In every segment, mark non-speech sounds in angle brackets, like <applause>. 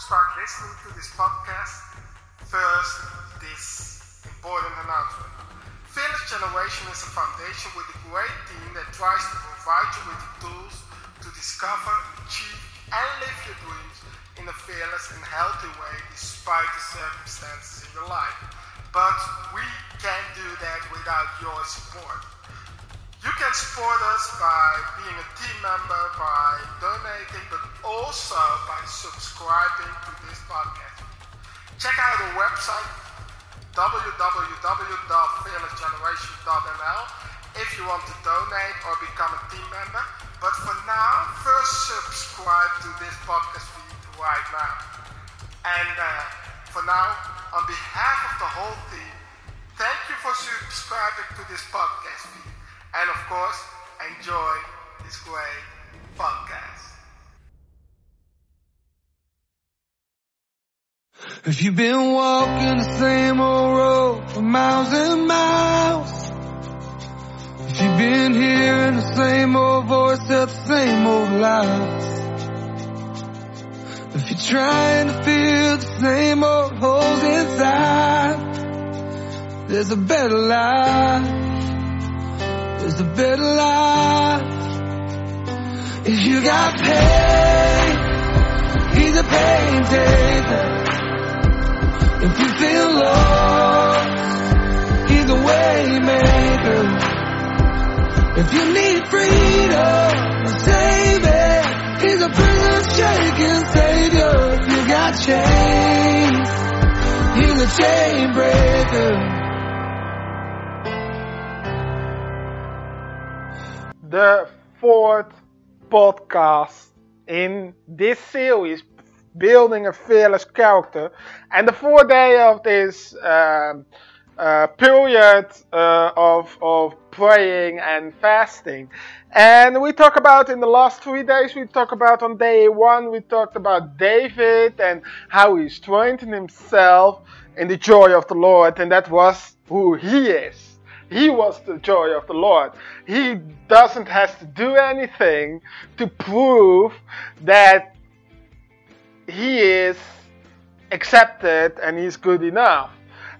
start listening to this podcast, first, this important announcement. Fearless Generation is a foundation with a great team that tries to provide you with the tools to discover, achieve, and live your dreams in a fearless and healthy way despite the circumstances in your life. But we can't do that without your support. You can support us by being a team member, by donating, but also by subscribing to this podcast. Check out our website www.fearlessgeneration.nl if you want to donate or become a team member. But for now, first subscribe to this podcast feed right now. And uh, for now, on behalf of the whole team, thank you for subscribing to this podcast feed. And of course, enjoy this great podcast. If you've been walking the same old road for miles and miles, if you've been hearing the same old voice at the same old lies, if you're trying to fill the same old holes inside, there's a better life. A better life. If you got pain, he's a pain taker. If you feel lost, he's a way maker. If you need freedom, a savior, he's a prison shaking savior. If you got chains, he's a chain breaker. The fourth podcast in this series, Building a Fearless Character. And the fourth day of this um, uh, period uh, of, of praying and fasting. And we talk about in the last three days, we talk about on day one, we talked about David and how he strengthened himself in the joy of the Lord. And that was who he is. He was the joy of the Lord. He doesn't have to do anything to prove that he is accepted and he's good enough.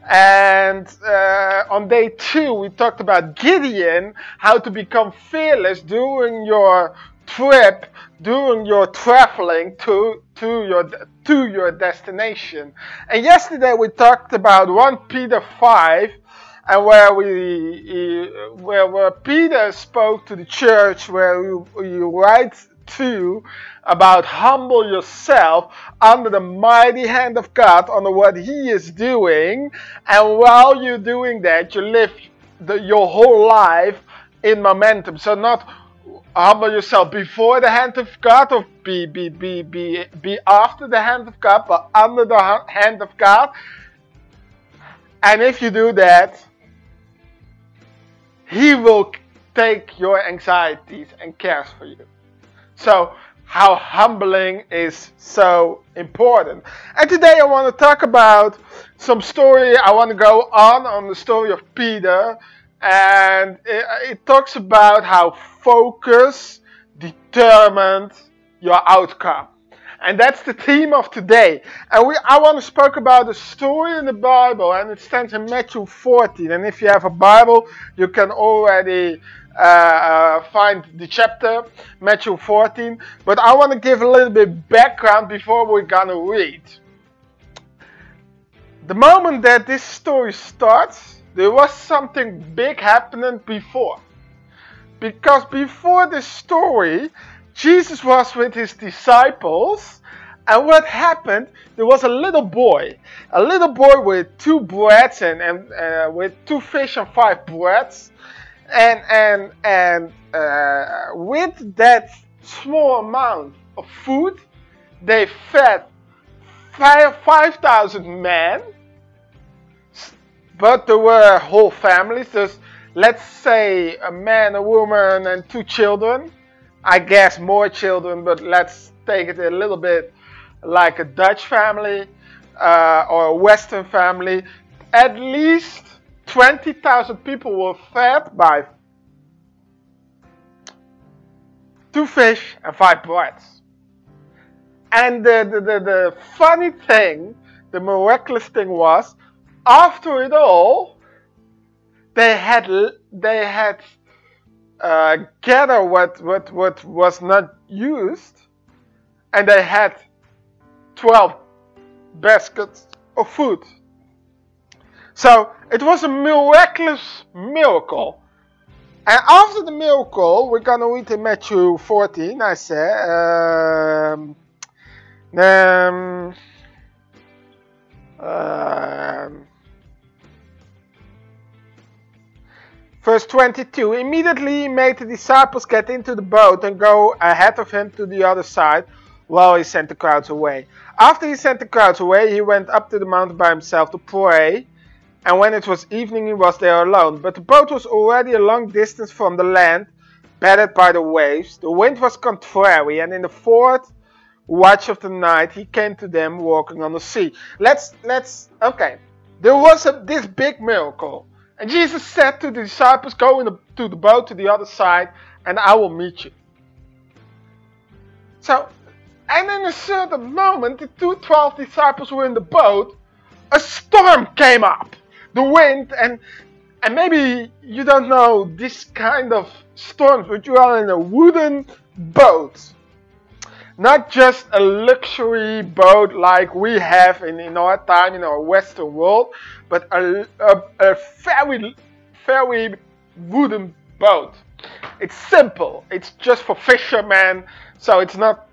And uh, on day two, we talked about Gideon, how to become fearless during your trip, during your traveling to to your to your destination. And yesterday we talked about 1 Peter 5 and where we where, where Peter spoke to the church where you, you write to about humble yourself under the mighty hand of God under what he is doing. And while you're doing that you live the, your whole life in momentum. So not humble yourself before the hand of God or be, be, be, be, be after the hand of God but under the hand of God. And if you do that he will take your anxieties and cares for you. So, how humbling is so important. And today I want to talk about some story. I want to go on on the story of Peter, and it, it talks about how focus determined your outcome. And that's the theme of today. And we, I want to speak about a story in the Bible, and it stands in Matthew 14. And if you have a Bible, you can already uh, uh, find the chapter, Matthew 14. But I want to give a little bit background before we're gonna read. The moment that this story starts, there was something big happening before. Because before this story, Jesus was with his disciples, and what happened? There was a little boy, a little boy with two breads and, and uh, with two fish and five breads, and and and uh, with that small amount of food, they fed five five thousand men. But there were whole families. There's let's say a man, a woman, and two children I guess more children, but let's take it a little bit like a Dutch family uh, or a Western family. At least 20,000 people were fed by two fish and five breads. And the, the, the, the funny thing, the miraculous thing was, after it all, they had they had uh, gathered what, what what was not used, and they had twelve baskets of food. So it was a miraculous miracle. And after the miracle, we're gonna read in Matthew 14. I say, um, um, um, verse 22. Immediately he made the disciples get into the boat and go ahead of him to the other side, while he sent the crowds away. After he sent the crowds away, he went up to the mountain by himself to pray. And when it was evening, he was there alone. But the boat was already a long distance from the land, battered by the waves. The wind was contrary, and in the fourth watch of the night, he came to them walking on the sea. Let's, let's, okay. There was a, this big miracle. And Jesus said to the disciples, Go the, to the boat to the other side, and I will meet you. So, and in a certain moment, the two twelve disciples were in the boat. A storm came up the wind and and maybe you don't know this kind of storms, but you are in a wooden boat. Not just a luxury boat like we have in, in our time in our Western world, but a, a, a very, very wooden boat. It's simple. It's just for fishermen, so it's not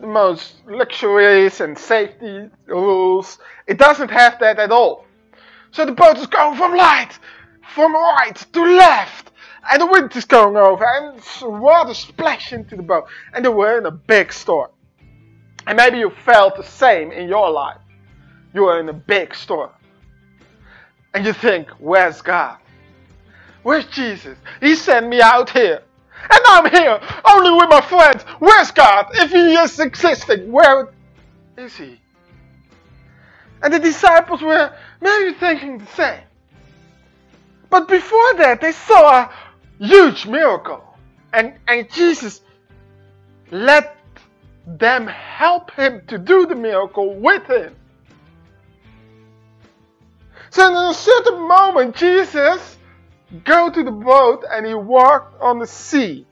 the most luxurious and safety rules. It doesn't have that at all. So the boat is going from right, from right to left. And the wind is going over and water splash into the boat. And they were in a big storm. And maybe you felt the same in your life. You are in a big storm. And you think, where's God? Where's Jesus? He sent me out here. And I'm here, only with my friends. Where's God? If He is existing, where is He? And the disciples were maybe thinking the same. But before that, they saw a huge miracle. And, and Jesus let them help him to do the miracle with him. So in a certain moment, Jesus go to the boat and he walked on the sea.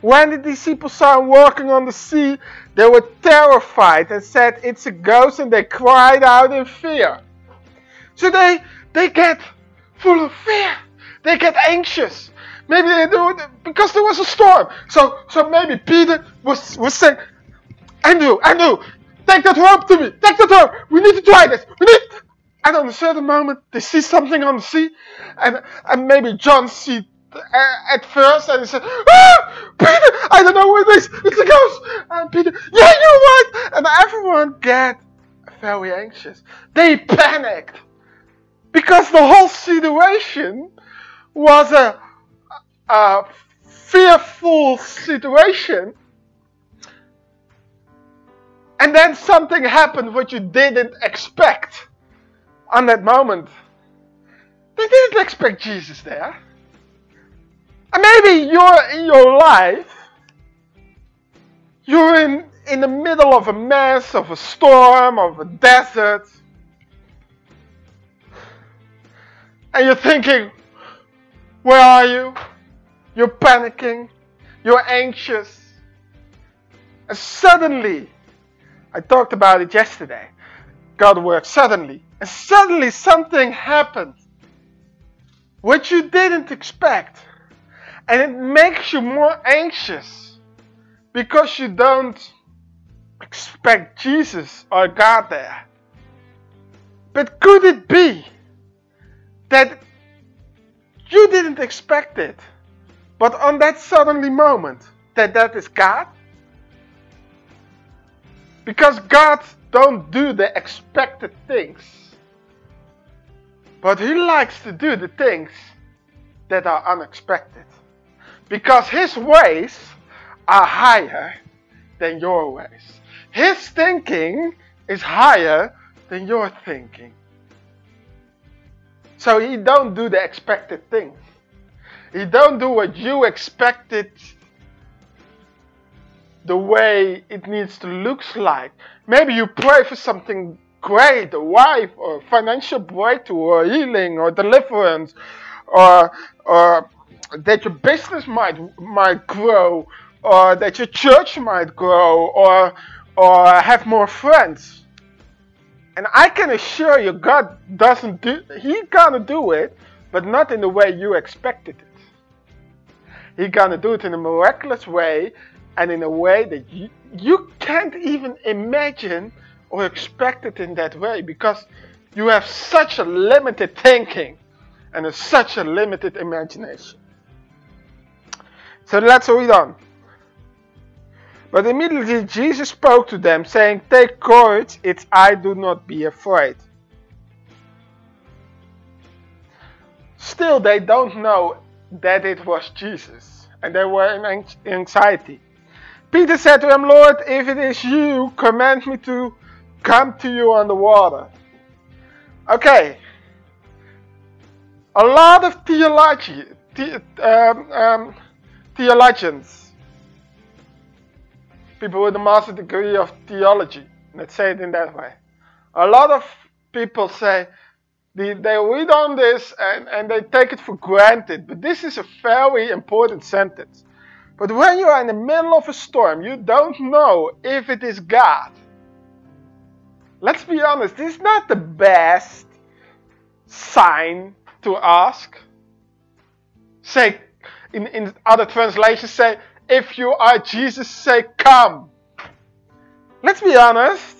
When the disciples saw him walking on the sea, they were terrified and said, It's a ghost, and they cried out in fear. So they, they get full of fear. They get anxious. Maybe they do it because there was a storm. So, so maybe Peter was, was saying, Andrew, Andrew, take that rope to me. Take that rope. We need to try this. We need. And on a certain moment, they see something on the sea, and and maybe John see at first and he said, ah, Peter, I don't know what it is. It's a ghost. And Peter, yeah, you're right. And everyone get very anxious. They panicked because the whole situation was a, a fearful situation. And then something happened what you didn't expect on that moment. They didn't expect Jesus there. And maybe you're in your life, you're in, in the middle of a mess, of a storm, of a desert. And you're thinking, where are you? You're panicking. You're anxious. And suddenly, I talked about it yesterday. God works suddenly. And suddenly something happened which you didn't expect. And it makes you more anxious because you don't expect Jesus or God there. But could it be that you didn't expect it, but on that suddenly moment, that that is God? Because God don't do the expected things. But he likes to do the things that are unexpected. Because his ways are higher than your ways. His thinking is higher than your thinking. So he don't do the expected things. He don't do what you expected the way it needs to look like. Maybe you pray for something great, a wife, or financial breakthrough, or healing, or deliverance, or or that your business might might grow, or that your church might grow, or or have more friends. And I can assure you, God doesn't do. He gonna do it, but not in the way you expected it. He gonna do it in a miraculous way, and in a way that you, you can't even imagine or expect it in that way because you have such a limited thinking and a, such a limited imagination. So let's read on. But immediately Jesus spoke to them, saying, Take courage, it's I, do not be afraid. Still, they don't know that it was Jesus, and they were in anxiety. Peter said to him, Lord, if it is you, command me to come to you on the water. Okay. A lot of theology, the, um, um, theologians, people with a master degree of theology, let's say it in that way. A lot of people say they, they read on this and, and they take it for granted, but this is a very important sentence. But when you are in the middle of a storm, you don't know if it is God let's be honest, this is not the best sign to ask. Say, in, in other translations, say, if you are Jesus, say, come. Let's be honest.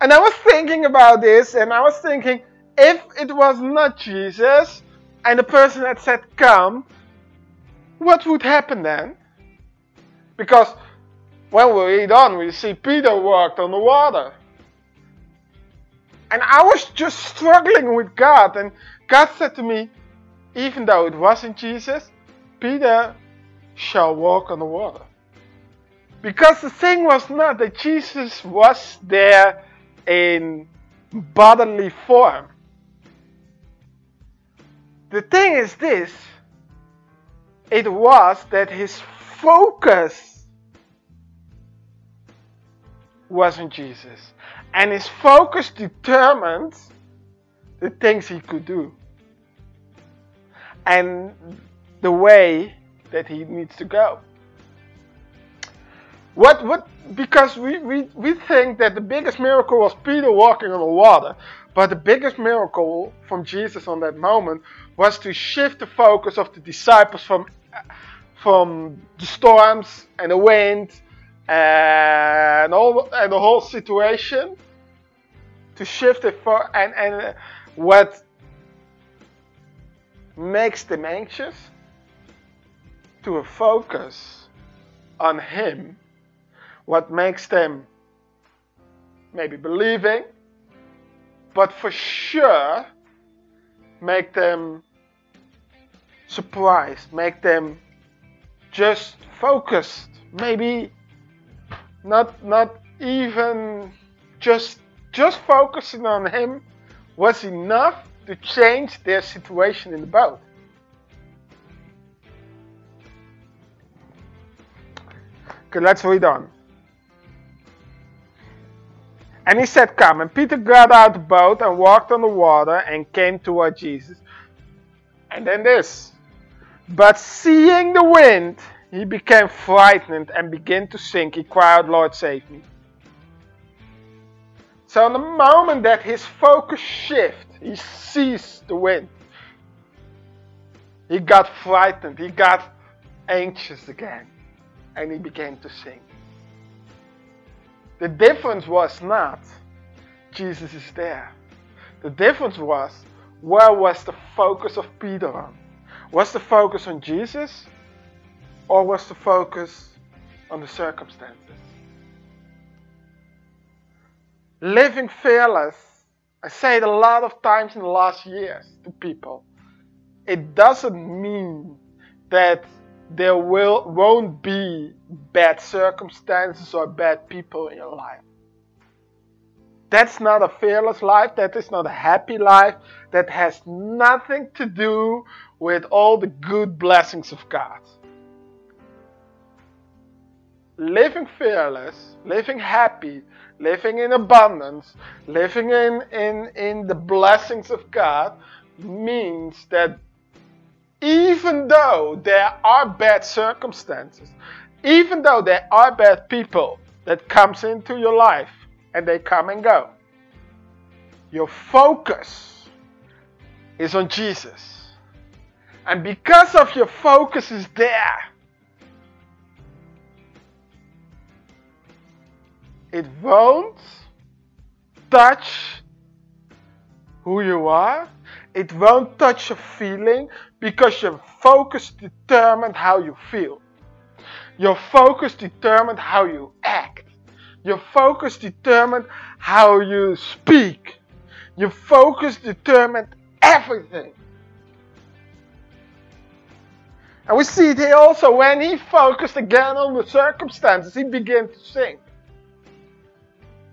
And I was thinking about this, and I was thinking, if it was not Jesus, and the person had said, come, what would happen then? Because when we read on, we see Peter walked on the water. And I was just struggling with God, and God said to me, even though it wasn't Jesus, Peter shall walk on the water. Because the thing was not that Jesus was there in bodily form. The thing is this it was that his focus wasn't Jesus. And his focus determined the things he could do and the way that he needs to go. What, what, because we, we, we think that the biggest miracle was Peter walking on the water, but the biggest miracle from Jesus on that moment was to shift the focus of the disciples from, from the storms and the wind and all and the whole situation to shift it for and and what makes them anxious to a focus on him what makes them maybe believing but for sure make them surprised make them just focused maybe not not even just just focusing on him was enough to change their situation in the boat. Okay, let's read on. And he said, Come. And Peter got out the boat and walked on the water and came toward Jesus. And then this. But seeing the wind, he became frightened and began to sink. He cried, Lord, save me. So, in the moment that his focus shifted, he seized the wind. He got frightened, he got anxious again, and he began to sink. The difference was not Jesus is there. The difference was where was the focus of Peter on? Was the focus on Jesus or was the focus on the circumstances? Living fearless, I say it a lot of times in the last years to people. It doesn't mean that there will won't be bad circumstances or bad people in your life. That's not a fearless life. That is not a happy life. That has nothing to do with all the good blessings of God. living fearless, living happy, living in abundance, living in, in, in the blessings of God means that even though there are bad circumstances, even though there are bad people that comes into your life and they come and go, your focus is on Jesus. And because of your focus is there, it won't touch who you are. It won't touch your feeling because your focus determined how you feel. Your focus determined how you act. Your focus determined how you speak. Your focus determined everything. And we see it here also when he focused again on the circumstances, he began to sink.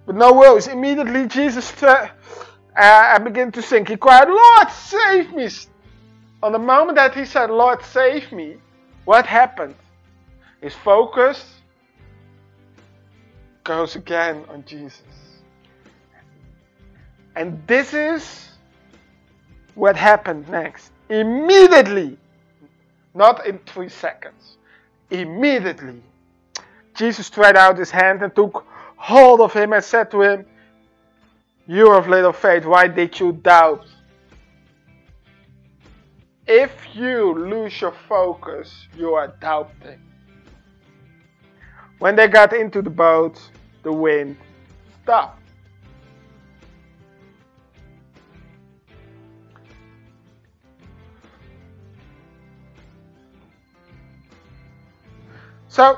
But no worries, immediately Jesus uh, uh, began to sink. He cried, Lord, save me. On the moment that he said, Lord, save me, what happened? His focus goes again on Jesus. And this is what happened next. Immediately, not in three seconds, immediately, Jesus spread out his hand and took hold of him and said to him, You of little faith, why did you doubt? If you lose your focus, you are doubting. When they got into the boat, the wind stopped. So,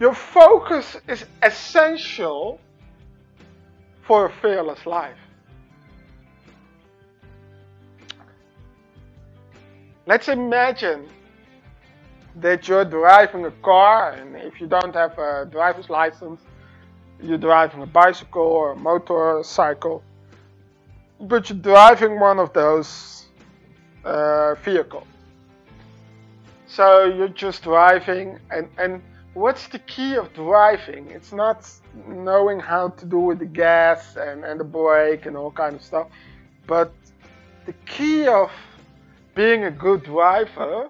your focus is essential for a fearless life. Let's imagine that you're driving a car, and if you don't have a driver's license, you're driving a bicycle or a motorcycle, but you're driving one of those uh, vehicles. So you're just driving, and, and what's the key of driving? It's not knowing how to do with the gas and, and the brake and all kind of stuff, but the key of being a good driver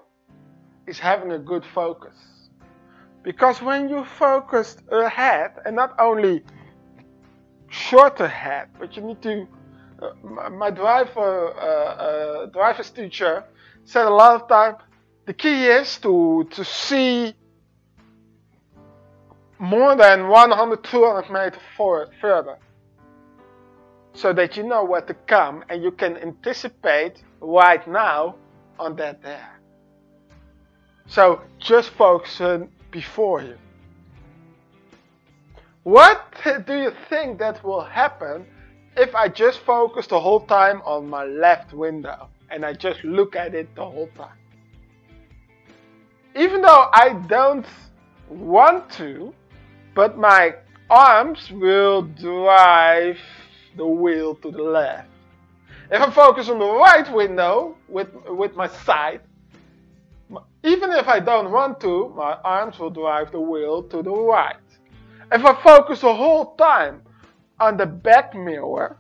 is having a good focus. Because when you focused ahead, and not only short ahead, but you need to. Uh, my driver, uh, uh, driver's teacher said a lot of time, the key is to to see more than 100, 200 meters further, so that you know what to come and you can anticipate right now on that there. So just focus on before you. What do you think that will happen if I just focus the whole time on my left window and I just look at it the whole time? Even though I don't want to, but my arms will drive the wheel to the left. If I focus on the right window with, with my side, even if I don't want to, my arms will drive the wheel to the right. If I focus the whole time on the back mirror,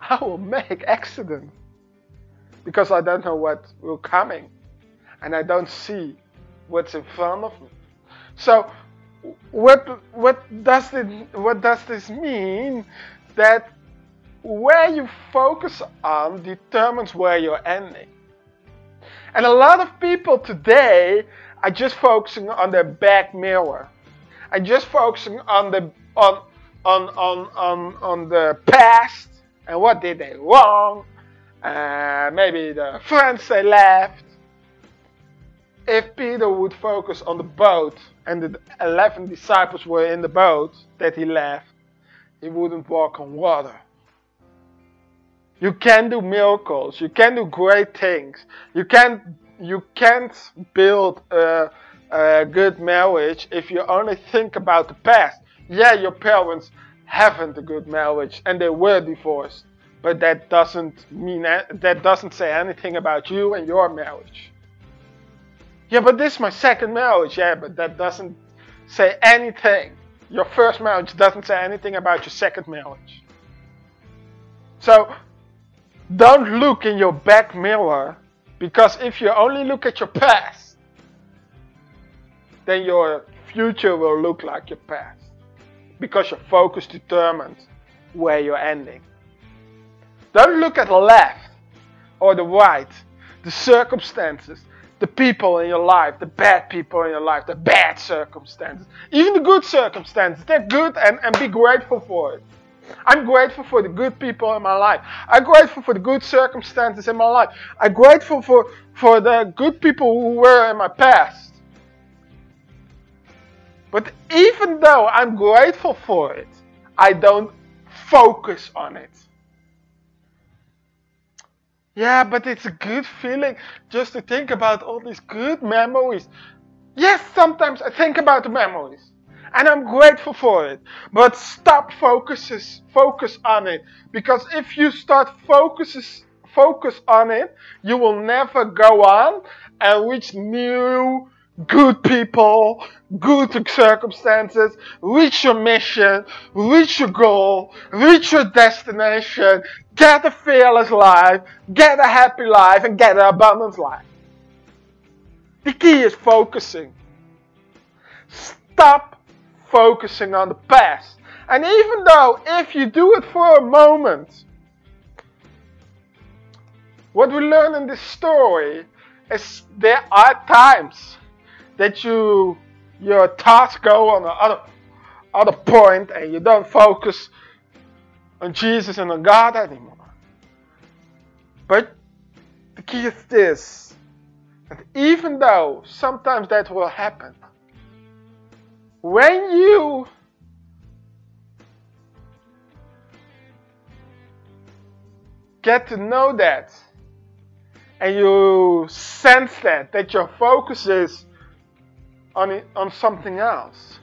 I will make accidents because I don't know what will coming and I don't see what's in front of me. So what what does it what does this mean? That where you focus on determines where you're ending. And a lot of people today are just focusing on their back mirror. Are just focusing on the on on on on, on the past and what did they wrong. Uh, maybe the friends they left. If Peter would focus on the boat and the 11 disciples were in the boat that he left, he wouldn't walk on water. You can do miracles. You can do great things. You can't you can't build a, a good marriage if you only think about the past. Yeah, your parents haven't a good marriage and they were divorced, but that doesn't mean that doesn't say anything about you and your marriage. Yeah, but this is my second marriage. Yeah, but that doesn't say anything. Your first marriage doesn't say anything about your second marriage. So don't look in your back mirror because if you only look at your past, then your future will look like your past because your focus determines where you're ending. Don't look at the left or the right, the circumstances, the people in your life, the bad people in your life, the bad circumstances, even the good circumstances. They're good and, and be grateful for it. I'm grateful for the good people in my life. I'm grateful for the good circumstances in my life. I'm grateful for, for the good people who were in my past. But even though I'm grateful for it, I don't focus on it. Yeah, but it's a good feeling just to think about all these good memories. Yes, sometimes I think about the memories. And I'm grateful for it. But stop focuses focus on it. Because if you start focuses focus on it, you will never go on and reach new good people, good circumstances, reach your mission, reach your goal, reach your destination, get a fearless life, get a happy life, and get an abundant life. The key is focusing. Stop focusing on the past. And even though if you do it for a moment, what we learn in this story is there are times that you your thoughts go on the other other point and you don't focus on Jesus and on God anymore. But the key is this that even though sometimes that will happen, when you get to know that and you sense that, that your focus is on, it, on something else,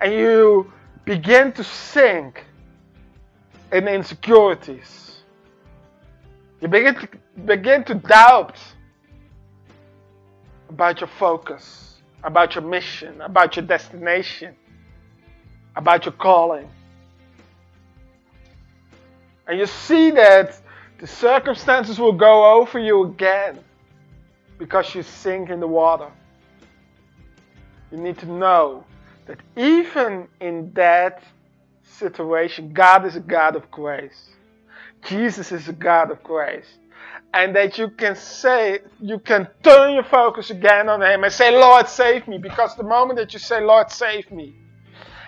and you begin to sink in insecurities, you begin to, begin to doubt about your focus, about your mission, about your destination, about your calling. And you see that the circumstances will go over you again because you sink in the water. You need to know that even in that situation, God is a God of grace. Jesus is a God of grace. And that you can say, you can turn your focus again on Him and say, Lord, save me. Because the moment that you say, Lord, save me,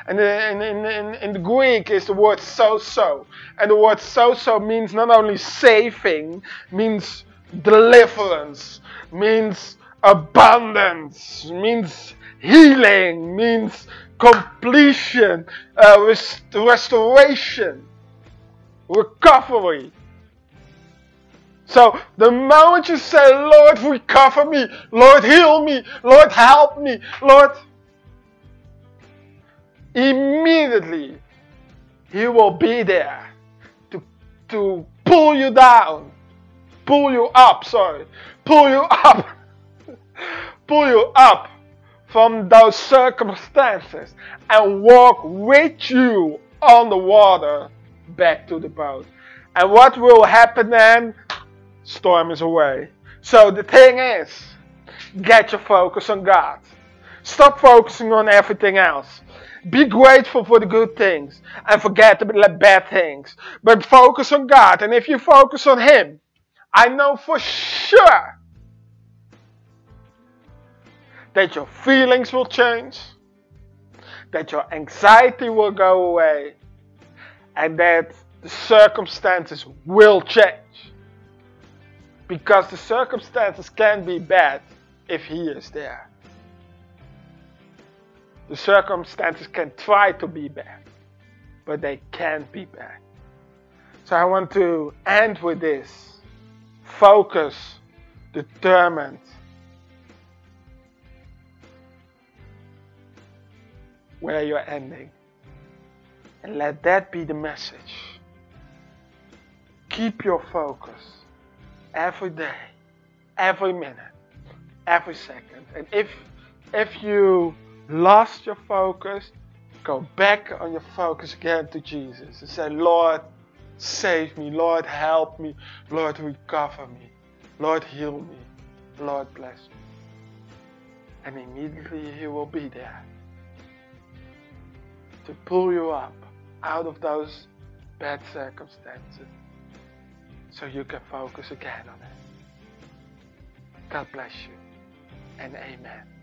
and in, in, in, the Greek is the word sozo. And the word sozo means not only saving, means deliverance, means abundance, means healing, means completion, uh, rest- restoration, recovery. So the moment you say, Lord, recover me, Lord, heal me, Lord, help me, Lord, immediately He will be there to, to pull you down, pull you up, sorry, pull you up, <laughs> pull you up from those circumstances and walk with you on the water back to the boat. And what will happen then? Storm is away. So the thing is, get your focus on God. Stop focusing on everything else. Be grateful for the good things and forget the bad things. But focus on God. And if you focus on Him, I know for sure that your feelings will change, that your anxiety will go away, and that the circumstances will change. Because the circumstances can be bad if He is there. The circumstances can try to be bad, but they can't be bad. So I want to end with this focus, determined, where you're ending. And let that be the message. Keep your focus every day, every minute every second. And if if you lost your focus, go back on your focus again to Jesus and say, Lord, save me. Lord, help me. Lord, recover me. Lord, heal me. Lord, bless me. And immediately He will be there to pull you up out of those bad circumstances so you can focus again on it. God bless you and amen.